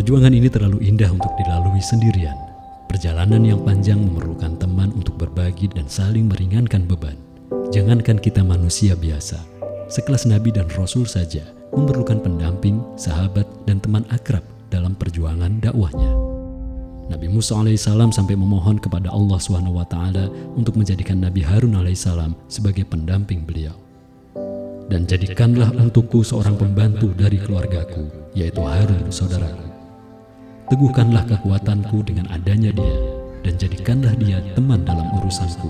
Perjuangan ini terlalu indah untuk dilalui sendirian. Perjalanan yang panjang memerlukan teman untuk berbagi dan saling meringankan beban. Jangankan kita manusia biasa, sekelas nabi dan rasul saja memerlukan pendamping, sahabat, dan teman akrab dalam perjuangan dakwahnya. Nabi Musa alaihissalam sampai memohon kepada Allah swt untuk menjadikan Nabi Harun alaihissalam sebagai pendamping beliau. Dan jadikanlah untukku seorang pembantu dari keluargaku, yaitu Harun saudaraku. Teguhkanlah kekuatanku dengan adanya dia, dan jadikanlah dia teman dalam urusanku,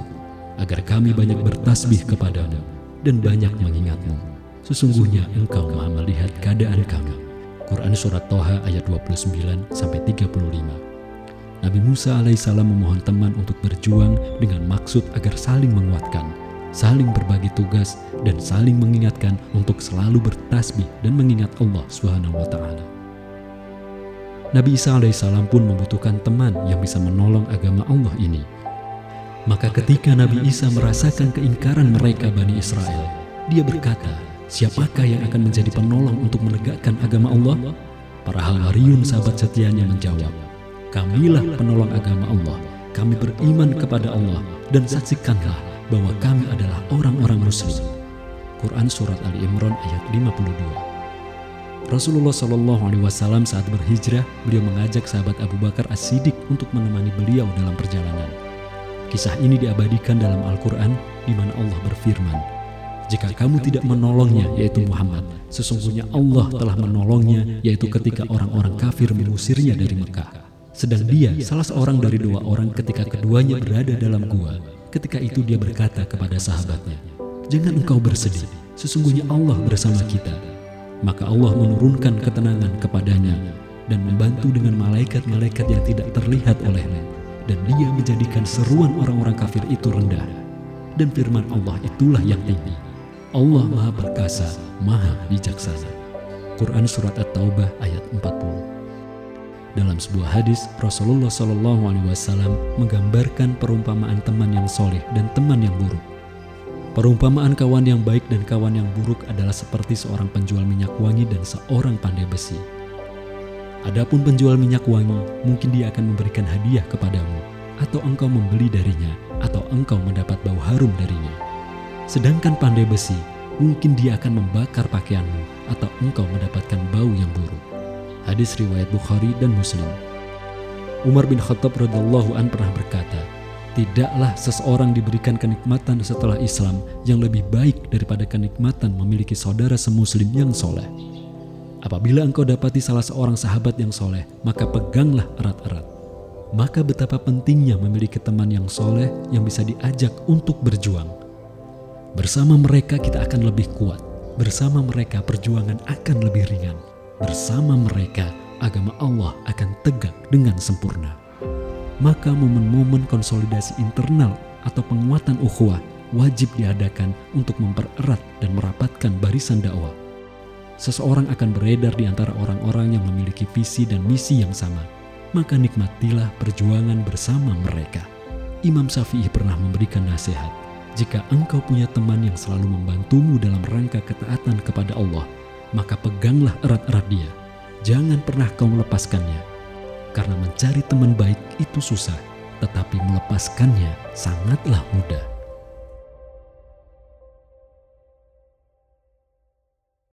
agar kami banyak bertasbih kepadamu dan banyak mengingatmu. Sesungguhnya engkau maha melihat keadaan kami. Quran Surat Toha ayat 29 sampai 35. Nabi Musa alaihissalam memohon teman untuk berjuang dengan maksud agar saling menguatkan, saling berbagi tugas, dan saling mengingatkan untuk selalu bertasbih dan mengingat Allah taala. Nabi Isa alaihissalam pun membutuhkan teman yang bisa menolong agama Allah ini. Maka ketika Nabi Isa merasakan keingkaran mereka Bani Israel, dia berkata, siapakah yang akan menjadi penolong untuk menegakkan agama Allah? Para Hawariyun sahabat setianya menjawab, kamilah penolong agama Allah. Kami beriman kepada Allah dan saksikanlah bahwa kami adalah orang-orang muslim. Quran Surat Ali Imran ayat 52 Rasulullah Shallallahu Alaihi Wasallam saat berhijrah, beliau mengajak sahabat Abu Bakar As-Siddiq untuk menemani beliau dalam perjalanan. Kisah ini diabadikan dalam Al-Quran di mana Allah berfirman, Jika kamu tidak menolongnya, yaitu Muhammad, sesungguhnya Allah telah menolongnya, yaitu ketika orang-orang kafir mengusirnya dari Mekah. Sedang dia salah seorang dari dua orang ketika keduanya berada dalam gua. Ketika itu dia berkata kepada sahabatnya, Jangan engkau bersedih, sesungguhnya Allah bersama kita maka Allah menurunkan ketenangan kepadanya dan membantu dengan malaikat-malaikat yang tidak terlihat olehnya. Dan dia menjadikan seruan orang-orang kafir itu rendah. Dan firman Allah itulah yang tinggi. Allah maha perkasa maha bijaksana. Quran Surat At-Taubah ayat 40 dalam sebuah hadis Rasulullah Wasallam menggambarkan perumpamaan teman yang soleh dan teman yang buruk Perumpamaan kawan yang baik dan kawan yang buruk adalah seperti seorang penjual minyak wangi dan seorang pandai besi. Adapun penjual minyak wangi, mungkin dia akan memberikan hadiah kepadamu, atau engkau membeli darinya, atau engkau mendapat bau harum darinya. Sedangkan pandai besi, mungkin dia akan membakar pakaianmu, atau engkau mendapatkan bau yang buruk. Hadis riwayat Bukhari dan Muslim. Umar bin Khattab radhiallahu an pernah berkata, Tidaklah seseorang diberikan kenikmatan setelah Islam yang lebih baik daripada kenikmatan memiliki saudara semuslim yang soleh. Apabila engkau dapati salah seorang sahabat yang soleh, maka peganglah erat-erat. Maka betapa pentingnya memiliki teman yang soleh yang bisa diajak untuk berjuang. Bersama mereka kita akan lebih kuat. Bersama mereka perjuangan akan lebih ringan. Bersama mereka agama Allah akan tegak dengan sempurna maka momen-momen konsolidasi internal atau penguatan ukhuwah wajib diadakan untuk mempererat dan merapatkan barisan dakwah. Seseorang akan beredar di antara orang-orang yang memiliki visi dan misi yang sama, maka nikmatilah perjuangan bersama mereka. Imam Syafi'i pernah memberikan nasihat, jika engkau punya teman yang selalu membantumu dalam rangka ketaatan kepada Allah, maka peganglah erat-erat dia. Jangan pernah kau melepaskannya karena mencari teman baik itu susah, tetapi melepaskannya sangatlah mudah.